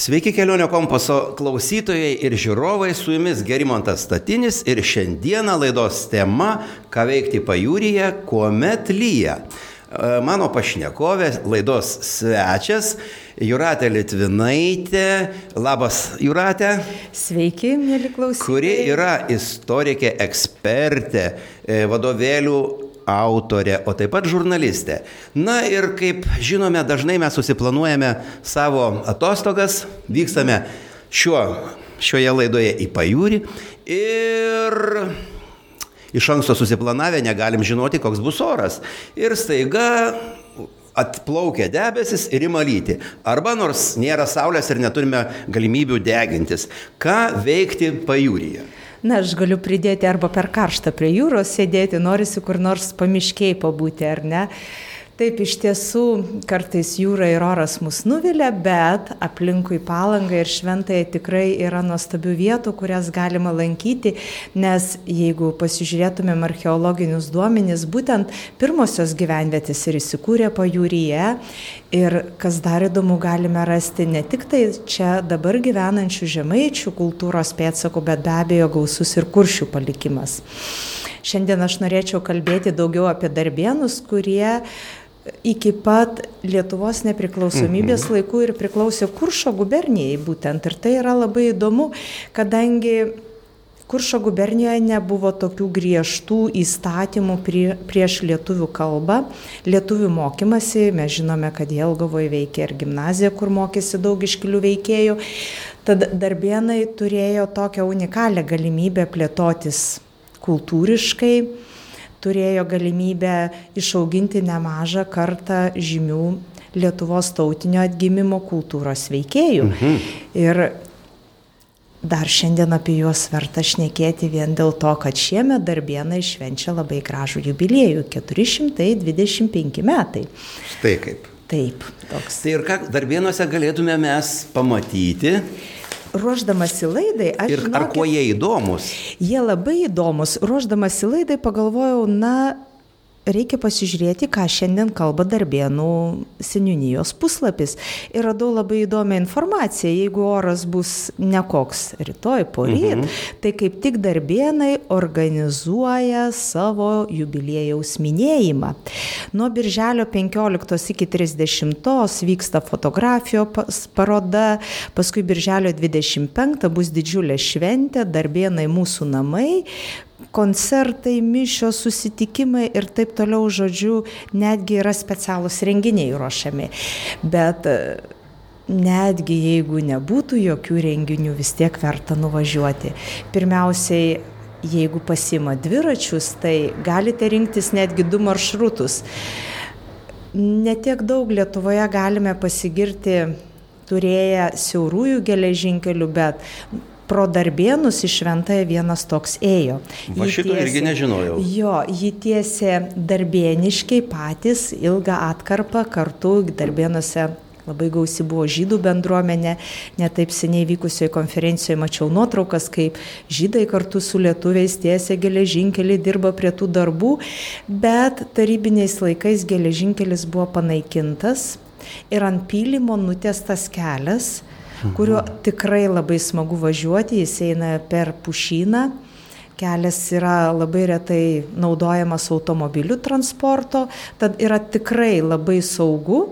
Sveiki kelionio kompaso klausytojai ir žiūrovai, su jumis Gerimontas Statinis ir šiandieną laidos tema - ką veikti pajūryje, kuomet lyja. E, mano pašnekovė, laidos svečias Juratė Litvinaitė. Labas, Juratė. Sveiki, mėly klausytojai. Kuri yra istorikė, ekspertė, e, vadovėlių autorė, o taip pat žurnalistė. Na ir kaip žinome, dažnai mes susiplanuojame savo atostogas, vykstame šiuo, šioje laidoje į pajūrį ir iš anksto susiplanavę negalim žinoti, koks bus oras. Ir staiga atplaukia debesis ir ima lyti. Arba nors nėra saulės ir neturime galimybių degintis. Ką veikti pajūryje? Na, aš galiu pridėti arba per karštą prie jūros sėdėti, norisi kur nors pamiškiai pabūti, ar ne? Taip, iš tiesų, kartais jūra ir oras mus nuvilia, bet aplinkui palangą ir šventąją tikrai yra nuostabių vietų, kurias galima lankyti, nes jeigu pasižiūrėtumėm archeologinius duomenys, būtent pirmosios gyvenvietės ir įsikūrė pajūryje. Ir kas dar įdomu, galime rasti ne tik tai čia dabar gyvenančių žemaičių kultūros pėdsakų, bet be abejo gausus ir kuršių palikimas. Šiandien aš norėčiau kalbėti daugiau apie darbienus, kurie iki pat Lietuvos nepriklausomybės mhm. laikų ir priklausė Kuršo gubernijai būtent. Ir tai yra labai įdomu, kadangi Kuršo gubernijoje nebuvo tokių griežtų įstatymų prie, prieš lietuvių kalbą, lietuvių mokymasi, mes žinome, kad Jelgovoje veikia ir gimnazija, kur mokėsi daug iškilių veikėjų, tad darbėnai turėjo tokią unikalią galimybę plėtotis kultūriškai, turėjo galimybę išauginti nemažą kartą žymių Lietuvos tautinio atgimimo kultūros veikėjų. Mhm. Ir dar šiandien apie juos verta šnekėti vien dėl to, kad šiemet darbienai švenčia labai gražų jubiliejų - 425 metai. Štai kaip. Taip, toks. Tai ir ką darbienuose galėtume mes pamatyti? Ruoždamasi laidai, aš. Ir ar kuo jie įdomus? Jie labai įdomus. Ruoždamasi laidai pagalvojau, na, reikia pasižiūrėti, ką šiandien kalba Darbėnų seniūnijos puslapis. Ir radau labai įdomią informaciją, jeigu oras bus nekoks rytoj, poryt, mhm. tai kaip tik Darbėnai organizuoja savo jubiliejaus minėjimą. Nuo birželio 15 iki 30 vyksta fotografijos paroda, paskui birželio 25 bus didžiulė šventė, Darbėnai mūsų namai, koncertai, mišios, susitikimai ir taip toliau, žodžiu, netgi yra specialūs renginiai ruošiami. Bet e, netgi jeigu nebūtų jokių renginių, vis tiek verta nuvažiuoti. Pirmiausiai, jeigu pasima dviračius, tai galite rinktis netgi du maršrutus. Netiek daug Lietuvoje galime pasigirti turėję siaurųjų geležinkelių, bet pro darbėnus į šventąją vienas toks ėjo. Va šito tiesė, irgi nežinojau. Jo, jį tiesė darbėniškiai patys ilgą atkarpą kartu darbėnuose labai gausi buvo žydų bendruomenė, netaip seniai vykusioje konferencijoje mačiau nuotraukas, kaip žydai kartu su lietuviais tiesė geležinkelį, dirba prie tų darbų, bet tarybiniais laikais geležinkelis buvo panaikintas ir ant pylimo nutestas kelias, kuriuo tikrai labai smagu važiuoti, jis eina per pušyną. Kelias yra labai retai naudojamas automobilių transporto, tad yra tikrai labai saugu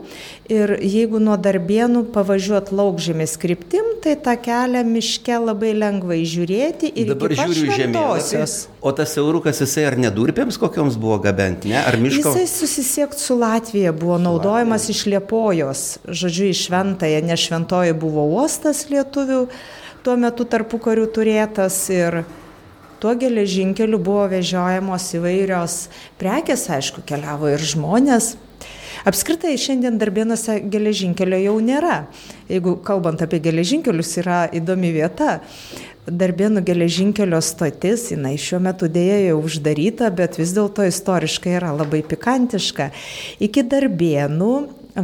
Ir jeigu nuo darbienų pavažiuot laukžėmės kryptim, tai tą kelią miške labai lengvai žiūrėti ir dabar žiūriu žemėlapį. O tas eurukas jisai ar nedurpėms kokioms buvo gabenti, ne? Ar miško? Jisai susisiekti su Latvija buvo naudojamas Latvija. iš Liepojos, žodžiu, iš Šventąją, nes Šventoji buvo uostas lietuvių, tuo metu tarpu karių turėtas ir Tuo geležinkeliu buvo vežiojamos įvairios prekės, aišku, keliavo ir žmonės, Apskritai šiandien darbėnuose geležinkelio jau nėra. Jeigu kalbant apie geležinkelius, yra įdomi vieta. Darbėnų geležinkelio stotis, jinai šiuo metu dėja jau uždaryta, bet vis dėlto istoriškai yra labai pikantiška. Iki darbėnų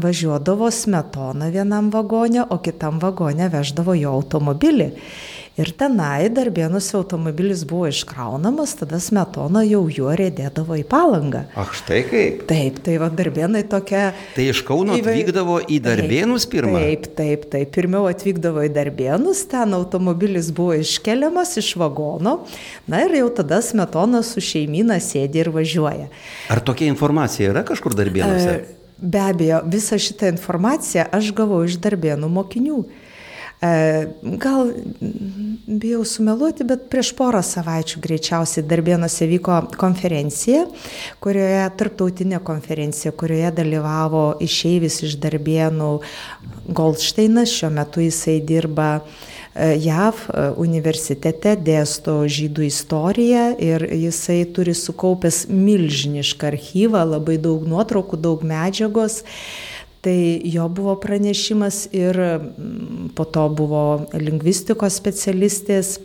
važiuodavo smetona vienam vagonė, o kitam vagonė veždavo jo automobilį. Ir tenai darbėnuose automobilis buvo iškraunamas, tada smetona jau juo rėdėdavo į palangą. Ach, štai kaip. Taip, tai va darbėnai tokia. Tai iš Kauno atvykdavo į darbėnus pirmą? Taip, taip, taip. Pirmiau atvykdavo į darbėnus, ten automobilis buvo iškeliamas iš vagono, na ir jau tada smetona su šeimyna sėdi ir važiuoja. Ar tokia informacija yra kažkur darbėnuose? E, Be abejo, visą šitą informaciją aš gavau iš darbėnų mokinių. E, Gal bijau sumeluoti, bet prieš porą savaičių greičiausiai Darbėnuose vyko konferencija, kurioje, tarptautinė konferencija, kurioje dalyvavo išeivis iš Darbėnų Goldsteinas, šiuo metu jisai dirba e, JAV e, universitete, dėsto žydų istoriją ir jisai turi sukaupęs milžinišką archyvą, labai daug nuotraukų, daug medžiagos. Tai jo buvo pranešimas ir mm, po to buvo lingvistikos specialistės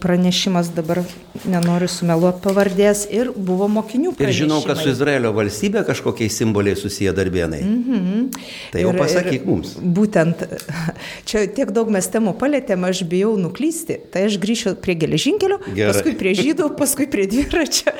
pranešimas, dabar nenoriu sumeluoti pavardės, ir buvo mokinių Ir žinau, kad su pranešimai. Izraelio valstybė kažkokiais simboliais susiję darbėnai. Mm -hmm. Tai jau Ir- pasakyk ir mums. Būtent, čia tiek daug mes temų palėtėm, aš bijau nuklysti. Tai aš grįšiu prie geležinkelio, Gerai. paskui prie žydų, paskui prie dviračio.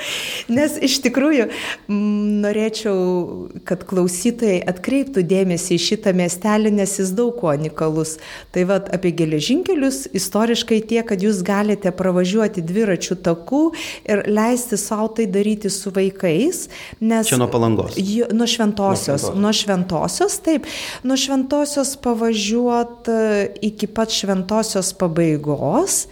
Nes iš tikrųjų m, norėčiau, kad klausytojai atkreiptų dėmesį į šitą miestelį, nes jis daug kuo unikalus. Tai vad apie geležinkelius istoriškai tiek, kad jūs galite pravažiuoti dviračių takų ir leisti savo tai daryti su vaikais. Nes Čia nuo Palangos. Jo, nuo šventosios. Nuo Nuo šventosios, taip. Nuo šventosios pavažiuot e, iki pat šventosios pabaigos.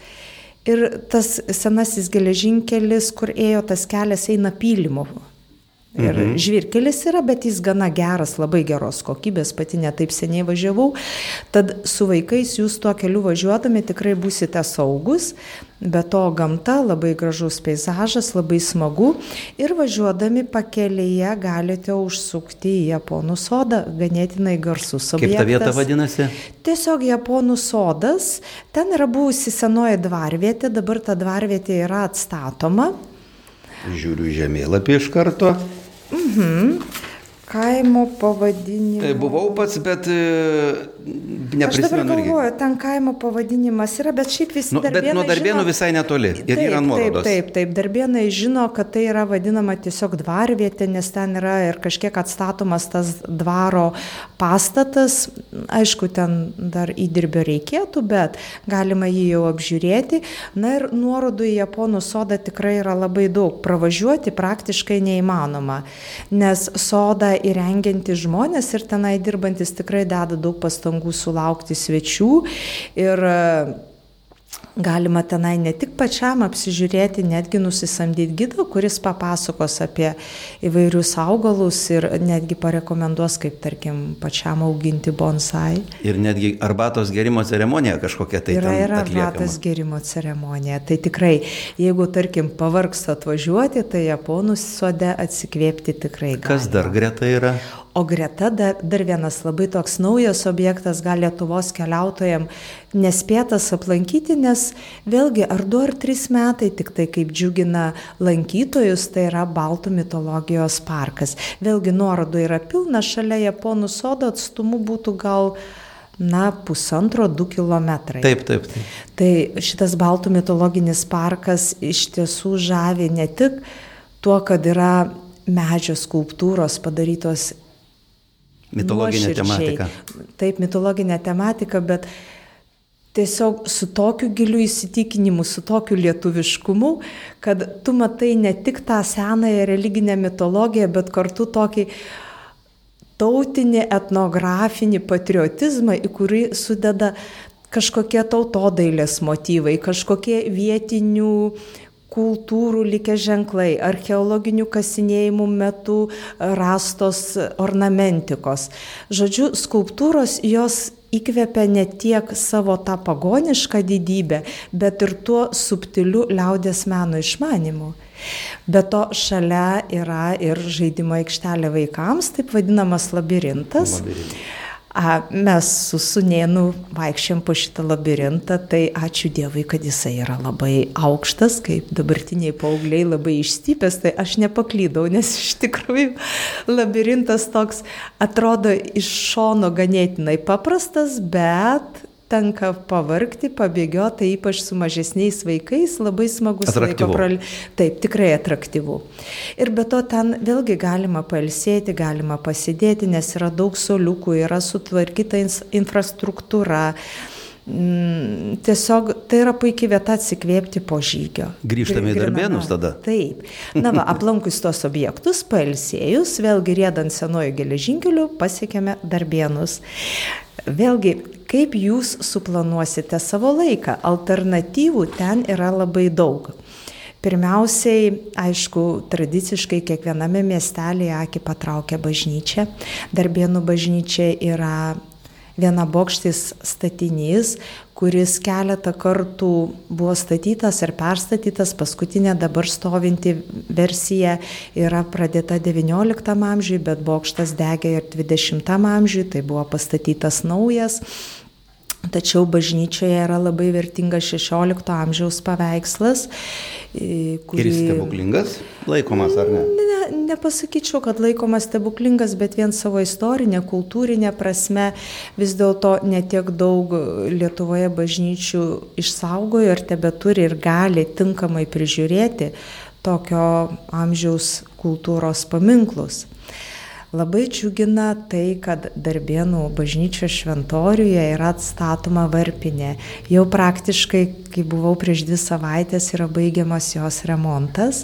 Ir tas senasis geležinkelis, kur ėjo tas kelias, eina pylimu. Ir mhm. žvirkelis yra, bet jis gana geras, labai geros kokybės, pati netaip seniai važiavau. Tad su vaikais jūs tuo keliu važiuodami tikrai būsite saugus, be to gamta, labai gražus peizažas, labai smagu. Ir važiuodami pakelyje galite užsukti į Japonų sodą, ganėtinai garsus Kaip objektas. ta vieta vadinasi? Tiesiog Japonų sodas, ten yra buvusi senoji dvarvietė, dabar ta dvarvietė yra atstatoma. Žiūriu žemėlapį iš karto. Mm-hmm. Kaimo pavadinimas. E, Buvau pats, bet e, Aš dabar neprisimenu galvoju, ten kaimo pavadinimas yra, bet šiaip visi Nu, bet nuo darbėnų visai netoli. Ir yra nuorodos. Taip, taip, taip, darbėnai žino, kad tai yra vadinama tiesiog dvarvietė, nes ten yra ir kažkiek atstatomas tas dvaro pastatas. Aišku, ten dar įdirbio reikėtų, bet galima jį jau apžiūrėti. Na ir nuorodų į Japonų sodą tikrai yra labai daug. Pravažiuoti praktiškai neįmanoma, nes sodą įrengiantys žmonės ir tenai dirbantis tikrai deda daug pastangų sulaukti svečių. Ir Galima tenai ne tik pačiam apsižiūrėti, netgi nusisamdyti gidą, kuris papasakos apie įvairius augalus ir netgi parekomenduos, kaip tarkim pačiam auginti bonsai. Ir netgi arbatos gerimo ceremonija kažkokia tai yra atliekama. arbatos gerimo ceremonija. Tai tikrai, jeigu tarkim pavargsta atvažiuoti, tai japonų sode atsikvėpti tikrai galima. Kas dar greta yra? O greta dar, dar vienas labai toks naujas objektas gal Lietuvos keliautojams nespėtas aplankyti, nes vėlgi ar du ar trys metai tik tai kaip džiugina lankytojus, tai yra Baltų mitologijos parkas. Vėlgi nuorodų yra pilna, šalia Japonų sodo atstumu būtų gal na, pusantro, du kilometrai. Taip, taip. taip. Tai šitas Baltų mitologinis parkas iš tiesų žavi ne tik tuo, kad yra medžio skulptūros padarytos Mitologinė tematika. Taip, mitologinė tematika, bet tiesiog su tokiu giliu įsitikinimu, su tokiu lietuviškumu, kad tu matai ne tik tą senąją religinę mitologiją, bet kartu tokį tautinį, etnografinį patriotizmą, į kurį sudeda kažkokie tautodailės motyvai, kažkokie vietinių kultūrų likę ženklai, archeologinių kasinėjimų metu rastos ornamentikos. Žodžiu, skulptūros jos įkvepia ne tiek savo tą pagonišką didybę, bet ir tuo subtiliu liaudės meno išmanimu. Be to šalia yra ir žaidimo aikštelė vaikams, taip vadinamas labirintas. Labirintas. A, mes su sunėnu vaikščiam po šitą labirintą, tai ačiū Dievui, kad jisai yra labai aukštas, kaip dabartiniai paaugliai labai išstypęs, tai aš nepaklydau, nes iš tikrųjų labirintas toks atrodo iš šono ganėtinai paprastas, bet tenka pavargti, pabėgioti, ypač su mažesniais vaikais, labai smagus laiko praleidžimas. Taip, tikrai atraktyvu. Ir be to ten vėlgi galima pailsėti, galima pasidėti, nes yra daug soliukų, yra sutvarkyta infrastruktūra. Mm, Tiesiog tai yra puikia vieta atsikvėpti po žygio. Grįžtame į Darbėnus tada. Taip. Na va, aplankus tos objektus, pailsėjus, vėlgi riedant senuoju geležinkeliu, pasiekėme Darbėnus. Vėlgi, kaip jūs suplanuosite savo laiką? Alternatyvų ten yra labai daug. Pirmiausiai, aišku, tradiciškai kiekviename miestelėje akį patraukia bažnyčia. Darbėnų bažnyčia yra viena bokštis statinys, kuris keletą kartų buvo statytas ir perstatytas. Paskutinė dabar stovinti versija yra pradėta XIX amžiui, bet bokštas degė ir XX amžiui, tai buvo pastatytas naujas. Tačiau bažnyčioje yra labai vertingas XVI amžiaus paveikslas, į kurį... Ir stebuklingas laikomas, ar ne? Ne, nepasakyčiau, kad laikomas stebuklingas, bet vien savo istorinė, kultūrinė prasme vis dėlto netiek daug Lietuvoje bažnyčių išsaugojo ir tebe turi ir gali tinkamai prižiūrėti tokio amžiaus kultūros paminklus. Labai džiugina tai, kad Darbėnų bažnyčios šventoriuje yra atstatoma varpinė. Jau praktiškai, kai buvau prieš dvi savaitės, yra baigiamas jos remontas.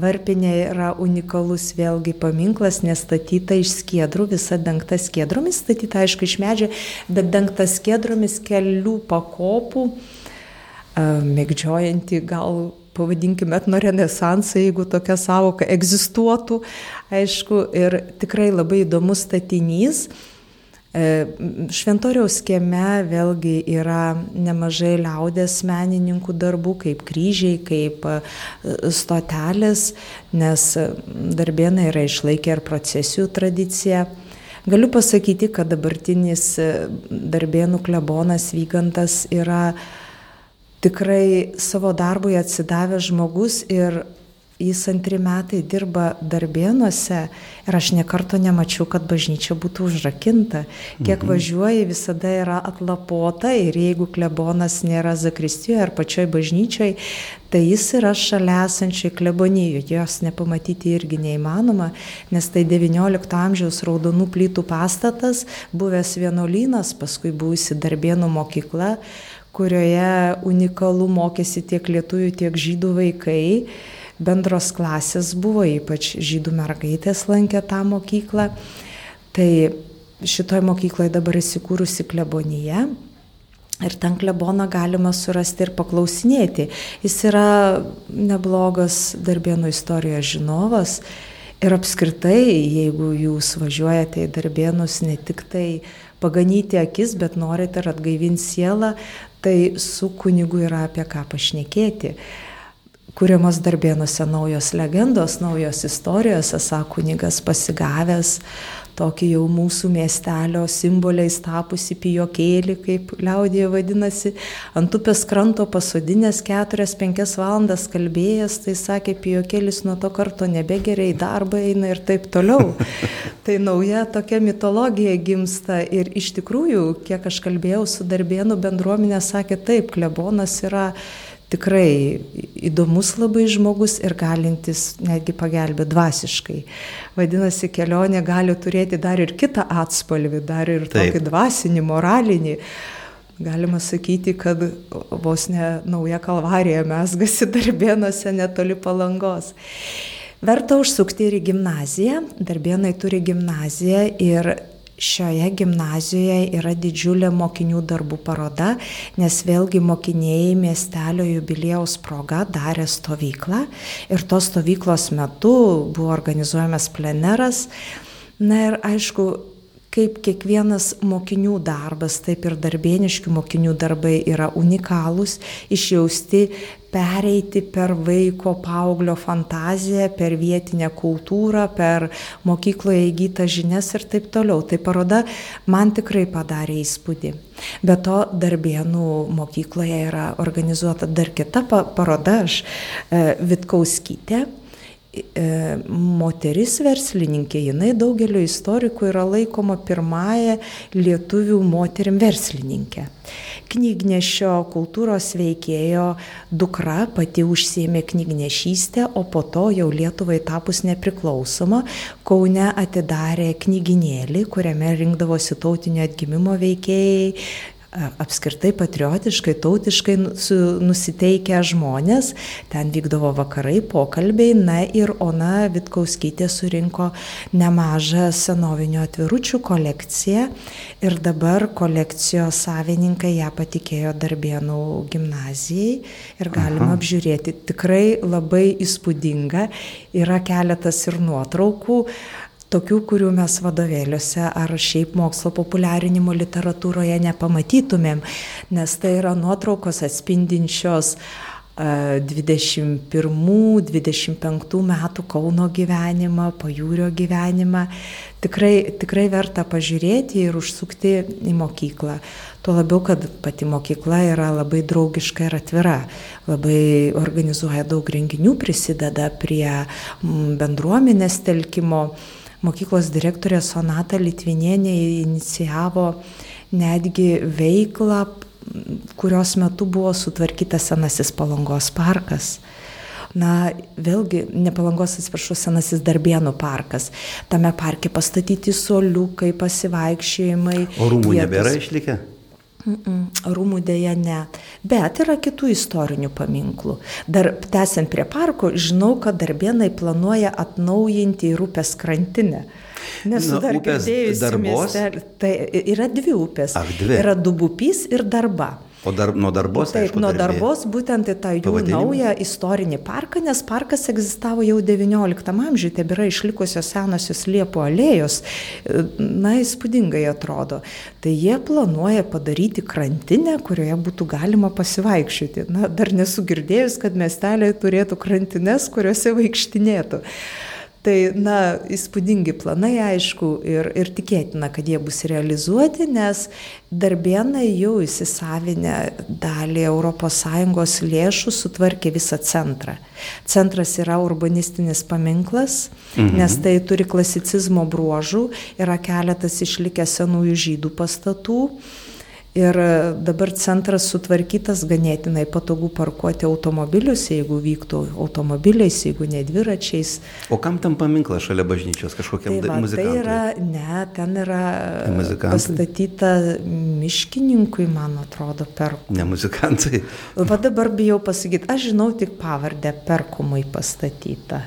Varpinė yra unikalus vėlgi paminklas, nestatyta iš skiedrų, visa dengta skiedromis, statyta aišku iš medžio, bet dengta skiedromis kelių pakopų, mėgdžiojanti gal pavadinkime etno renesansą, jeigu tokia savoka egzistuotų, aišku, ir tikrai labai įdomus statinys. Šventoriaus kieme vėlgi yra nemažai liaudės menininkų darbų, kaip kryžiai, kaip stotelės, nes darbėnai yra išlaikę ir procesijų tradiciją. Galiu pasakyti, kad dabartinis darbėnų klebonas Vygantas yra tikrai savo darbui atsidavęs žmogus ir jis antri metai dirba darbėnuose ir aš nekarto nemačiau, kad bažnyčia būtų užrakinta. Kiek mhm. važiuoji, visada yra atlapota ir jeigu klebonas nėra zakristijoje ar pačioj bažnyčioj, tai jis yra šalia esančiai klebonijoje. Jos nepamatyti irgi neįmanoma, nes tai XIX amžiaus raudonų plytų pastatas, buvęs vienuolynas, paskui buvusi darbėnų mokykla kurioje unikalų mokėsi tiek lietuvių, tiek žydų vaikai. Bendros klasės buvo, ypač žydų mergaitės lankė tą mokyklą. Tai šitoje mokykloje dabar įsikūrusi klebonyje. Ir ten kleboną galima surasti ir paklausinėti. Jis yra neblogas darbėnų istorijos žinovas. Ir apskritai, jeigu jūs važiuojate į darbėnus ne tik tai paganyti akis, bet norite ir atgaivinti sielą, tai su kunigu yra apie ką pašnekėti. Kuriamos darbėnuose naujos legendos, naujos istorijos, esą kunigas pasigavęs tokį jau mūsų miestelio simboliais tapusi pijokėlį, kaip liaudėje vadinasi, ant upės kranto pasodinės 4-5 valandas kalbėjęs, tai sakė, pijokėlis nuo to karto nebegeria į darbą eina ir taip toliau. tai nauja tokia mitologija gimsta ir iš tikrųjų, kiek aš kalbėjau su darbėnų bendruomenė, sakė, taip, klebonas yra tikrai įdomus labai žmogus ir galintis netgi pagelbėti dvasiškai. Vadinasi, kelionė gali turėti dar ir kitą atspalvį, dar ir Taip. tokį dvasinį, moralinį. Galima sakyti, kad vos ne nauja kalvarija mesgasi darbėnuose netoli palangos. Verta užsukti ir į gimnaziją. Darbėnai turi gimnaziją ir Šioje gimnazijoje yra didžiulė mokinių darbų paroda, nes vėlgi mokiniai miestelio jubiliejaus proga darė stovyklą ir tos stovyklos metu buvo organizuojamas pleneras. Na ir aišku, kaip kiekvienas mokinių darbas, taip ir darbėniškių mokinių darbai yra unikalūs, išjausti pereiti per vaiko paauglio fantaziją, per vietinę kultūrą, per mokykloje įgytas žinias ir taip toliau. Tai paroda man tikrai padarė įspūdį. Be to, Darbėnų mokykloje yra organizuota dar kita paroda, aš e, Vitkauskytė moteris verslininkė, jinai daugelio istorikų yra laikoma pirmąją lietuvių moterim verslininkė. knygnešio kultūros veikėjo dukra pati užsiemė knygnešystę, o po to jau Lietuvai tapus nepriklausoma, Kaune atidarė knyginėlį, kuriame rinkdavosi tautinio atgimimo veikėjai, apskritai patriotiškai, tautiškai nusiteikę žmonės, ten vykdavo vakarai, pokalbiai, na ir Ona Vitkauskytė surinko nemažą senovinių atviručių kolekciją. Ir dabar kolekcijos savininkai ją patikėjo Darbienų gimnazijai. Ir galima Aha. apžiūrėti. Tikrai labai įspūdinga, yra keletas ir nuotraukų tokių, kurių mes vadovėliuose ar šiaip mokslo populiarinimo literatūroje nepamatytumėm, nes tai yra nuotraukos atspindinčios 21-25 metų Kauno gyvenimą, pajūrio gyvenimą. Tikrai, tikrai verta pažiūrėti ir užsukti į mokyklą. Tuo labiau, kad pati mokykla yra labai draugiška ir atvira, labai organizuoja daug renginių, prisideda prie bendruomenės telkimo mokyklos direktorė Sonata Litvinienė inicijavo netgi veiklą, kurios metu buvo sutvarkytas senasis palangos parkas. Na, vėlgi, nepalangos atsiprašau, senasis Darbienų parkas. Tame parke pastatyti soliukai, pasivaikščiojimai. O rūmų vietos. nebėra išlikę? Rūmų dėja ne. Bet yra kitų istorinių paminklų. Dar tęsiant prie parko, žinau, kad darbėnai planuoja atnaujinti ir upės krantinę. Nesu dar girdėjusi miestelį. Tai yra dvi upės. Ach, dvi. Yra Dubupys ir Darba. O dar, nuo darbos? Taip, aišku, nuo darbė. darbos būtent į tą jų naują istorinį parką, nes parkas egzistavo jau XIX amžiuje, tebėra išlikusios senosios liepų alėjos, na, įspūdingai atrodo. Tai jie planuoja padaryti krantinę, kurioje būtų galima pasivaikščioti. Na, dar nesu girdėjus, kad miesteliai turėtų krantines, kuriuose vaikštinėtų. Tai, na, įspūdingi planai, aišku, ir, ir tikėtina, kad jie bus realizuoti, nes darbėnai jau įsisavinę dalį ES lėšų sutvarkė visą centrą. Centras yra urbanistinis paminklas, mhm. nes tai turi klasicizmo bruožų, yra keletas išlikęs senųjų žydų pastatų. Ir dabar centras sutvarkytas ganėtinai patogu parkuoti automobilius, jeigu vyktų automobiliais, jeigu ne dviračiais. O kam tam paminklas šalia bažnyčios kažkokiam tai va, muzikantui? Tai yra, ne, ten yra muzikantai? pastatyta miškininkui, man atrodo, per. Ne muzikantai. Va dabar bijau pasakyti, aš žinau tik pavardę perkumui pastatyta.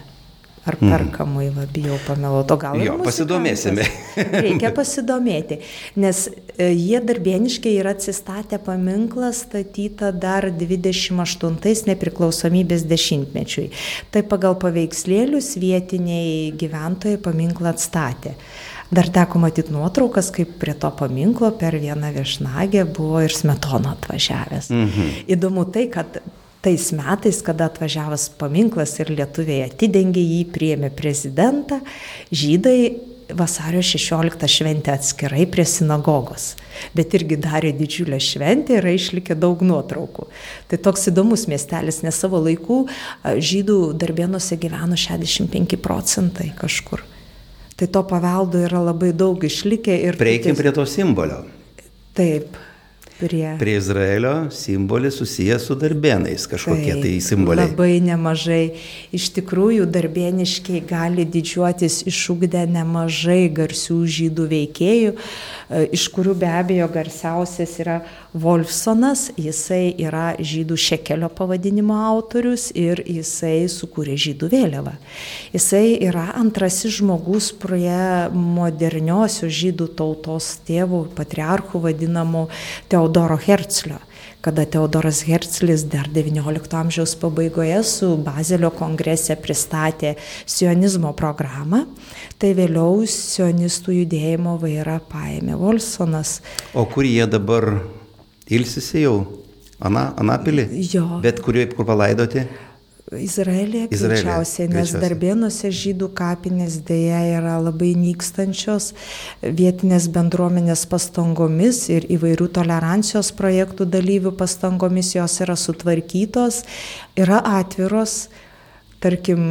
Ar mhm. perkamai, va, bijau pameluoti, o gal ir. Jo, pasidomėsime. Reikia pasidomėti, nes e, jie darbieniškai yra atsistatę paminklą statytą dar 28 nepriklausomybės dešimtmečiui. Tai pagal paveikslėlius vietiniai gyventojai paminklą atstatė. Dar teko matyti nuotraukas, kaip prie to paminklo per vieną viešnagę buvo ir Smetono atvažiavęs. Mhm. Įdomu tai, kad tais metais, kada atvažiavęs paminklas ir lietuviai atidengė jį, priėmė prezidentą, žydai vasario 16 šventę atskirai prie sinagogos, bet irgi darė didžiulę šventę ir išlikė daug nuotraukų. Tai toks įdomus miestelis, nes savo laikų žydų darbėnuose gyveno 65 procentai kažkur. Tai to paveldo yra labai daug išlikę ir... Prieikim prie to simbolio. Taip, Prie, prie Izraelio simbolis susijęs su darbėnais, kažkokie tai, tai simboliai. Labai nemažai. Iš tikrųjų, darbėniškiai gali didžiuotis išugdę nemažai garsių žydų veikėjų, e, iš kurių be abejo garsiausias yra Wolfsonas, jisai yra žydų šekelio pavadinimo autorius ir jisai sukūrė žydų vėliavą. Jisai yra antrasis žmogus prie moderniosios žydų tautos tėvų, patriarchų vadinamų Teodoro. Herzlio, kada Teodoras Herzlis dar XIX amžiaus pabaigoje su Bazelio kongrese pristatė sionizmo programą, tai vėliau sionistų judėjimo vairą paėmė Volsonas. O kur jie dabar ilsisi jau? Ana, Anapilį? Jo. Bet kur, kur palaidoti? Izraelėje greičiausiai, nes darbėnuose žydų kapinės dėja yra labai nykstančios, vietinės bendruomenės pastangomis ir įvairių tolerancijos projektų dalyvių pastangomis jos yra sutvarkytos, yra atviros, tarkim,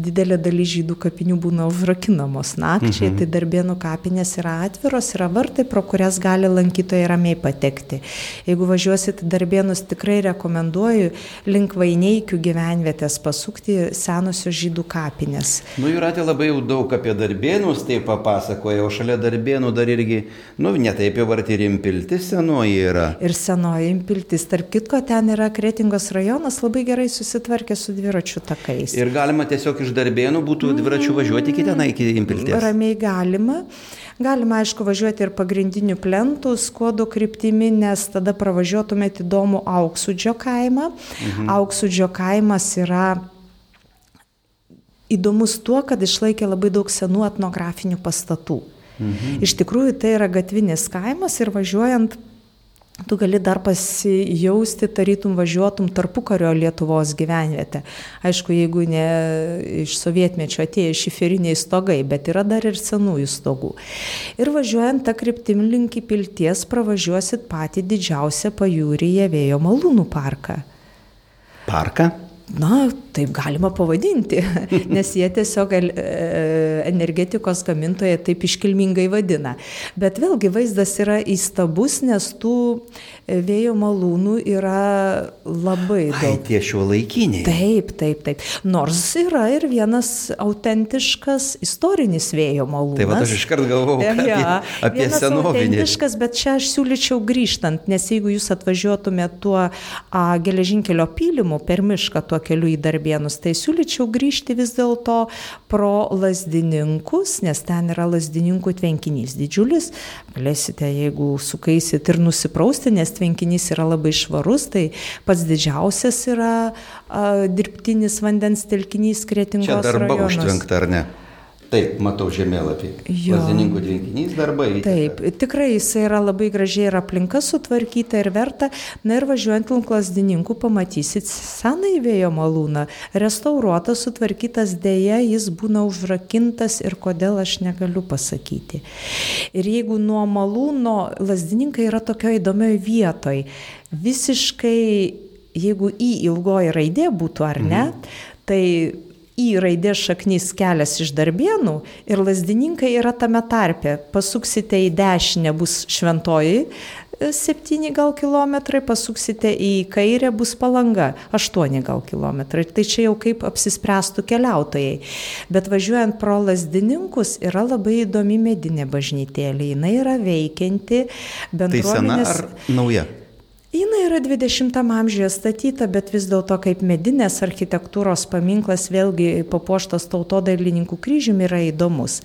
didelė dalis žydų kapinių būna užrakinamos nakčiai, mhm. tai darbėnų kapinės yra atviros, yra vartai, pro kurias gali lankytojai ramiai patekti. Jeigu važiuosit darbėnus, tikrai rekomenduoju link Vaineikių gyvenvietės pasukti senosios žydų kapinės. Nu, Juratė labai jau daug apie darbėnus tai papasakoja, o šalia darbėnų dar irgi, nu, netaip jau arti ir impiltis senoji yra. Ir senoji impiltis, tarp kitko, ten yra Kretingos rajonas labai gerai susitvarkė su dviračiu dviračių takais. Ir galima tiesiog iš darbėnų būtų dviračių važiuoti iki tenai, iki impilties. Ramiai galima. Galima, aišku, važiuoti ir pagrindiniu plentu, skuodo kryptimi, nes tada pravažiuotumėte įdomų Auksudžio kaimą. Mhm. Auksudžio kaimas yra įdomus tuo, kad išlaikė labai daug senų etnografinių pastatų. Mhm. Iš tikrųjų, tai yra gatvinis kaimas ir važiuojant tu gali dar pasijausti, tarytum važiuotum tarpukario Lietuvos gyvenvietę. Aišku, jeigu ne iš sovietmečio atėjo šiferiniai stogai, bet yra dar ir senųjų stogų. Ir važiuojant tą kryptim link į pilties pravažiuosit patį didžiausią pajūryje vėjo malūnų parką. Parką? Na, taip galima pavadinti, nes jie tiesiog e, energetikos gamintojai taip iškilmingai vadina. Bet vėlgi vaizdas yra įstabus, nes tų vėjo malūnų yra labai daug. Ai, tie šio laikiniai. Taip, taip, taip. Nors yra ir vienas autentiškas istorinis vėjo malūnas. Taip, aš iškart galvojau ja, apie, apie senovinį. Autentiškas, bet čia aš siūlyčiau grįžtant, nes jeigu jūs atvažiuotumėte tuo a, geležinkelio pylimu per mišką tuo keliu į Darbienus, tai siūlyčiau grįžti vis dėlto pro lasdininkus, nes ten yra lasdininkų tvenkinys didžiulis. Galėsite, jeigu sukaisit ir nusiprausti, nes tvenkinys yra labai švarus, tai pats didžiausias yra a, dirbtinis vandens telkinys Kretingos. Čia darba užtvenkta, ar ne? Taip, matau žemėlapį. Lazininkų tvenkinys darbai. Taip, tikrai jis yra labai gražiai ir aplinka sutvarkyta ir verta. Na ir važiuojant link lasdininkų pamatysit senąjį vėjo malūną. Restauruotas, sutvarkytas dėja, jis būna užrakintas ir kodėl aš negaliu pasakyti. Ir jeigu nuo malūno lasdininkai yra tokioje įdomioje vietoje, visiškai, jeigu į ilgoji raidė būtų ar ne, mhm. tai į raidės šaknys kelias iš darbienų ir lasdininkai yra tame tarpe. Pasuksite į dešinę bus šventoji, 7 e, gal kilometrai, pasuksite į kairę bus palanga, 8 gal kilometrai. Tai čia jau kaip apsispręstų keliautojai. Bet važiuojant pro lasdininkus yra labai įdomi medinė bažnytėlė. Jis yra veikianti bendruomenės. Tai sena ar nauja? Jis yra 20 amžiuje statyta, bet vis dėlto kaip medinės architektūros paminklas, vėlgi papuoštas tautodailininkų kryžiumi, yra įdomus.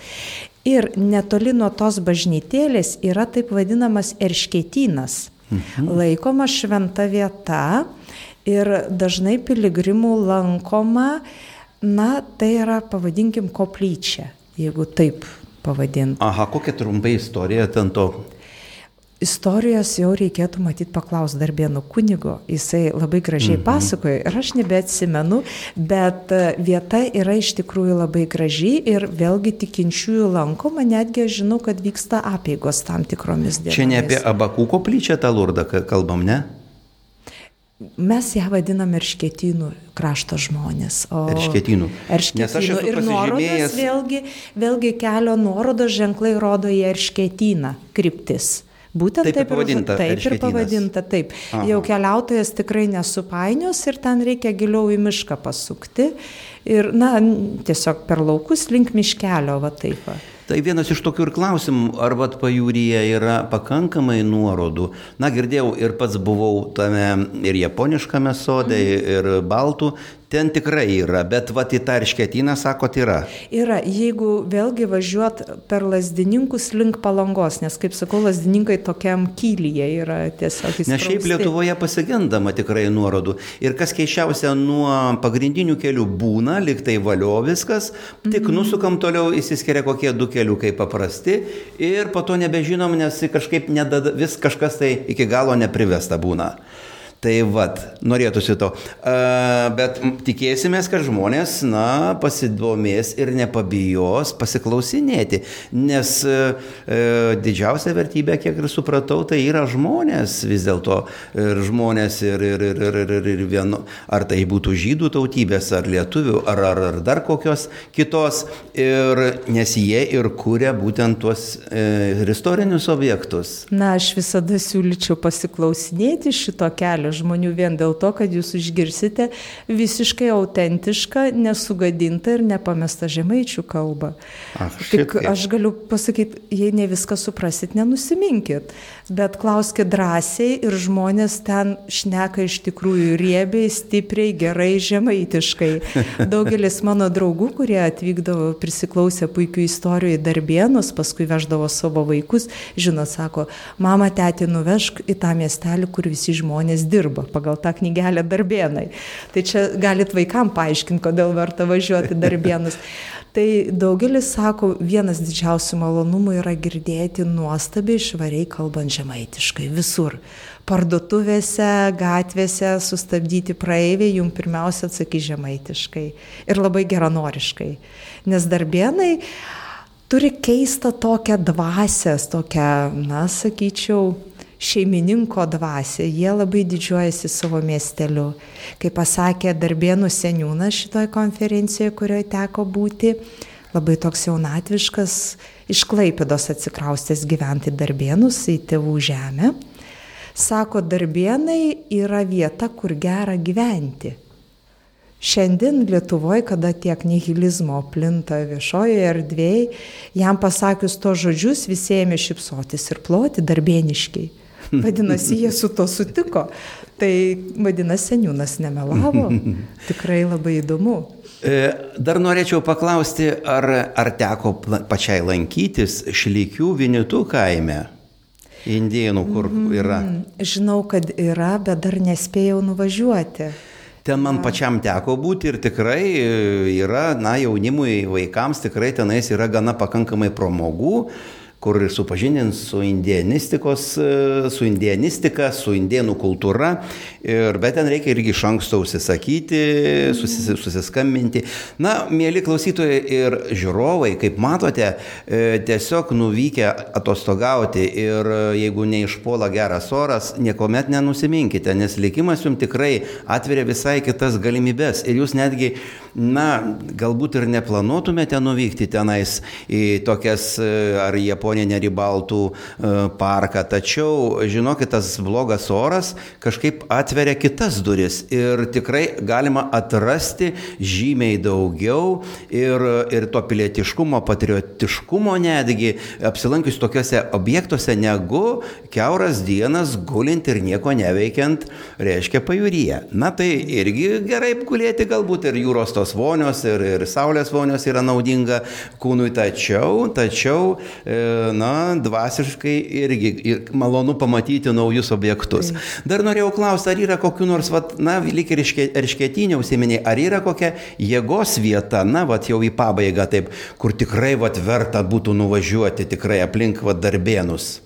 Ir netoli nuo tos bažnytėlės yra taip vadinamas erškėtynas. Mhm. Laikoma šventa vieta ir dažnai piligrimų lankoma, na, tai yra, pavadinkim, koplyčia, jeigu taip pavadinti. Aha, kokia trumpai istorija ten to Istorijos jau reikėtų matyti paklausti darbėnų kunigo, jisai labai gražiai mhm. pasakoja ir aš nebeatsimenu, bet e, vieta yra iš tikrųjų labai graži ir vėlgi tikinčiųjų lankoma, netgi aš žinau, kad vyksta apėgos tam tikromis dienomis. Čia ne apie Abakų koplyčią tą lurdą kalbam, ne? Mes ją vadiname erškėtynų krašto žmonės. Erškėtynų. Erškėtynų. Ir nuorodas vėlgi, vėlgi kelio nuorodos ženklai rodo į erškėtyną kryptis. Būtent taip, taip, pavadinta, taip ir pavadinta, taip. Aha. Jau keliautojas tikrai nesupainios ir ten reikia giliau į mišką pasukti. Ir, na, tiesiog per laukus link miškelio, va taip. Va. Tai vienas iš tokių ir klausimų, ar vat pajūryje yra pakankamai nuorodų. Na, girdėjau ir pats buvau tame ir japoniškame sode, mm. ir baltų, ten tikrai yra, bet va į tą išketyną, sakot, yra. Yra, jeigu vėlgi važiuot per lasdininkus link palangos, nes, kaip sakau, lasdininkai tokiam kylyje yra tiesiog įstrausti. Nes šiaip Lietuvoje pasigendama tikrai nuorodų. Ir kas keiščiausia, nuo pagrindinių kelių būna, liktai valio viskas, tik mm -hmm. nusukam toliau, įsiskiria kokie du keliukai paprasti ir po to nebežinom, nes kažkaip nedada, vis kažkas tai iki galo neprivesta būna. Tai vad, norėtųsi to. Bet tikėsimės, kad žmonės, na, pasidomės ir nepabijos pasiklausinėti, nes e, didžiausia vertybė, kiek ir supratau, tai yra žmonės vis dėlto. Ir žmonės ir, ir, ir, ir, ir, ir vienu, ar tai būtų žydų tautybės, ar lietuvių, ar, ar, ar dar kokios kitos. Ir, nes jie ir kūrė būtent tuos e, istorinius objektus. Na, aš visada siūlyčiau pasiklausinėti šito kelio žmonių vien dėl to, kad jūs išgirsite visiškai autentišką, nesugadintą ir nepamestą žemaičių kalbą. Ach, Tik aš galiu pasakyti, jei ne viską suprasit, nenusiminkit, bet klauskit drąsiai ir žmonės ten šneka iš tikrųjų riebiai, stipriai, gerai, žemaitiškai. Daugelis mano draugų, kurie atvykdavo prisiklausę puikių istorijų į darbėnus, paskui veždavo savo vaikus, žinot, sako, mama, tėti, nuvežk į tą miestelį, kur visi žmonės dirba dirba pagal tą knygelę darbėnai. Tai čia galit vaikam paaiškinti, kodėl verta važiuoti darbėnus. Tai daugelis sako, vienas didžiausių malonumų yra girdėti nuostabiai švariai kalbant žemaitiškai visur. Parduotuvėse, gatvėse sustabdyti praeiviai jums pirmiausia atsakys žemaitiškai ir labai geranoriškai. Nes darbėnai turi keistą tokią dvasę, tokią, na, sakyčiau, šeimininko dvasę, jie labai didžiuojasi savo miesteliu. Kaip pasakė Darbėnų seniūnas šitoj konferencijoje, kurioje teko būti, labai toks jaunatviškas, iš Klaipidos atsikraustęs gyventi Darbėnus į tėvų žemę. Sako, Darbėnai yra vieta, kur gera gyventi. Šiandien Lietuvoje, kada tiek nihilizmo plinta viešojoje erdvėje, jam pasakius to žodžius, visi ėmė šipsotis ir ploti darbėniškai. Vadinasi, jie su to sutiko. Tai vadinasi, seniūnas nemelavo. Tikrai labai įdomu. E, dar norėčiau paklausti, ar, ar teko pačiai lankytis Šlykių Vinitų kaime? Indienų, kur mhm. yra. Žinau, kad yra, bet dar nespėjau nuvažiuoti. Ten man pačiam teko būti ir tikrai e, yra, na, jaunimui, vaikams tikrai tenais yra gana pakankamai pramogų kur supažindins su indienistikos, e, su indienistika, su indienų kultūra, ir, bet ten reikia irgi iš anksto užsisakyti, susis, susiskambinti. Na, mėly klausytojai ir žiūrovai, kaip matote, e, tiesiog nuvykę atostogauti ir e, jeigu neišpuola geras oras, niekuomet nenusiminkite, nes likimas jums tikrai atveria visai kitas galimybės ir jūs netgi, na, galbūt ir neplanuotumėte nuvykti tenais į tokias ar Japoniją, kelionė neribaltų e, parką. Tačiau, žinokit, tas blogas oras kažkaip atveria kitas duris ir tikrai galima atrasti žymiai daugiau ir, ir to pilietiškumo, patriotiškumo netgi apsilankius tokiuose objektuose negu keuras dienas gulint ir nieko neveikiant, reiškia pajūryje. Na tai irgi gerai gulėti galbūt ir jūros tos vonios, ir, ir saulės vonios yra naudinga kūnui, tačiau, tačiau e, na, dvasiškai irgi ir malonu pamatyti naujus objektus. Dar norėjau klausti, ar yra kokiu nors, vat, na, lyg ir iškėtinė užsiminė, ar yra kokia jėgos vieta, na, vat, jau į pabaigą taip, kur tikrai vat, verta būtų nuvažiuoti tikrai aplink vat, darbėnus.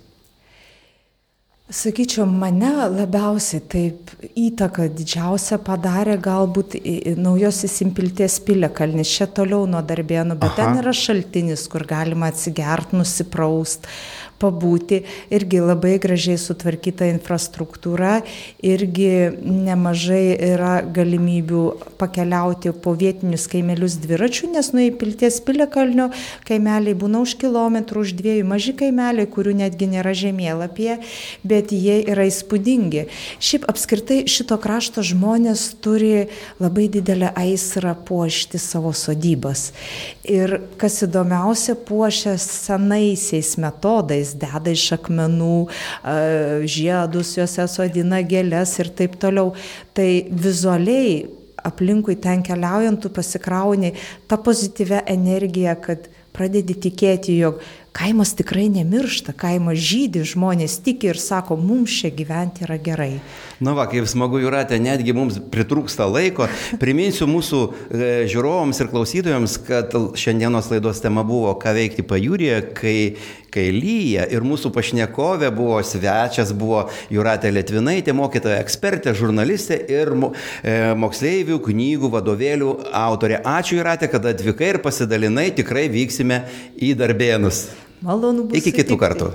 Sakyčiau, mane labiausiai taip įtaka didžiausia padarė galbūt naujosios impilties piliakalnis, čia toliau nuo darbėnų, bet Aha. ten yra šaltinis, kur galima atsigert, nusipraust, pabūti, irgi labai gražiai sutvarkyta infrastruktūra, irgi nemažai yra galimybių pakeliauti po vietinius kaimelius dviračių, nes nuo įpilties piliakalnio kaimeliai būna už kilometrų, už dviejų maži kaimeliai, kurių netgi nėra žemėlapyje, bet jie yra įspūdingi. Šiaip apskritai šito krašto žmonės turi labai didelę aistrą puošti savo sodybas. Ir kas įdomiausia, puošia senaisiais metodais jis deda iš akmenų žiedus, juose sodina gėlės ir taip toliau. Tai vizualiai aplinkui ten keliaujant, tu pasikrauni tą pozityvę energiją, kad pradedi tikėti, jog kaimas tikrai nemiršta, kaimas žydė, žmonės tiki ir sako, mums čia gyventi yra gerai. Na va, kaip smagu, Juratė, netgi mums pritrūksta laiko. Priminsiu mūsų e, žiūrovams ir klausytojams, kad šiandienos laidos tema buvo, ką veikti pajūrėje, kai, kai lyja. Ir mūsų pašnekovė buvo svečias, buvo Juratė Lietvinaitė, mokytoja ekspertė, žurnalistė ir mo, e, moksleivių knygų vadovėlių autorė. Ačiū Juratė, kad atvykai ir pasidalinai, tikrai vyksime į darbėnus. Malonu būti. Iki kitų kartų.